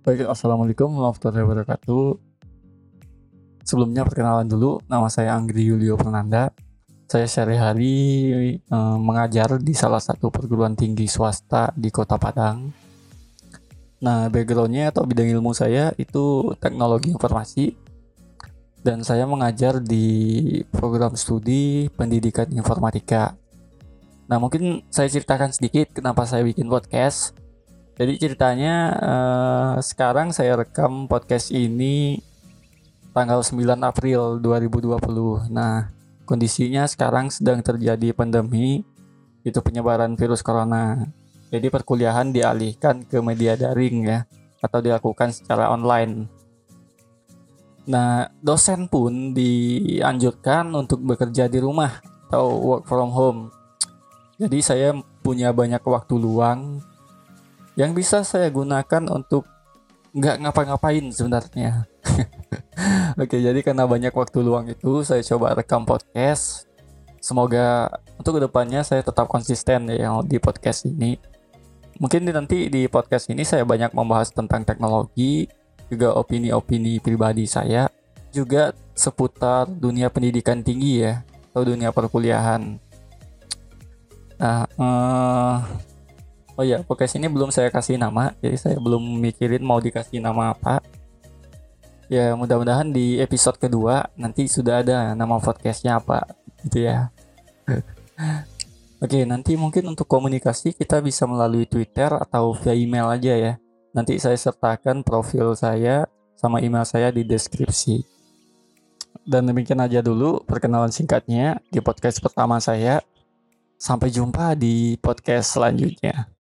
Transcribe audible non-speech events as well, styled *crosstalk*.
Baik, Assalamualaikum warahmatullahi wabarakatuh. Sebelumnya perkenalan dulu, nama saya Anggri Yulio Fernanda. Saya sehari-hari eh, mengajar di salah satu perguruan tinggi swasta di Kota Padang. Nah, backgroundnya atau bidang ilmu saya itu teknologi informasi dan saya mengajar di program studi pendidikan informatika. Nah, mungkin saya ceritakan sedikit kenapa saya bikin podcast. Jadi ceritanya eh, sekarang saya rekam podcast ini tanggal 9 April 2020. Nah, kondisinya sekarang sedang terjadi pandemi itu penyebaran virus corona. Jadi perkuliahan dialihkan ke media daring ya atau dilakukan secara online. Nah, dosen pun dianjurkan untuk bekerja di rumah atau work from home. Jadi saya punya banyak waktu luang yang bisa saya gunakan untuk nggak ngapa-ngapain sebenarnya. *laughs* Oke, jadi karena banyak waktu luang itu saya coba rekam podcast. Semoga untuk ke depannya saya tetap konsisten ya di podcast ini mungkin nanti di podcast ini saya banyak membahas tentang teknologi, juga opini-opini pribadi saya, juga seputar dunia pendidikan tinggi ya, atau dunia perkuliahan. Nah, eh, oh ya, podcast ini belum saya kasih nama, jadi saya belum mikirin mau dikasih nama apa. Ya, mudah-mudahan di episode kedua nanti sudah ada nama podcastnya apa, gitu ya. *laughs* Oke, nanti mungkin untuk komunikasi kita bisa melalui Twitter atau via email aja ya. Nanti saya sertakan profil saya sama email saya di deskripsi. Dan demikian aja dulu perkenalan singkatnya di podcast pertama saya. Sampai jumpa di podcast selanjutnya.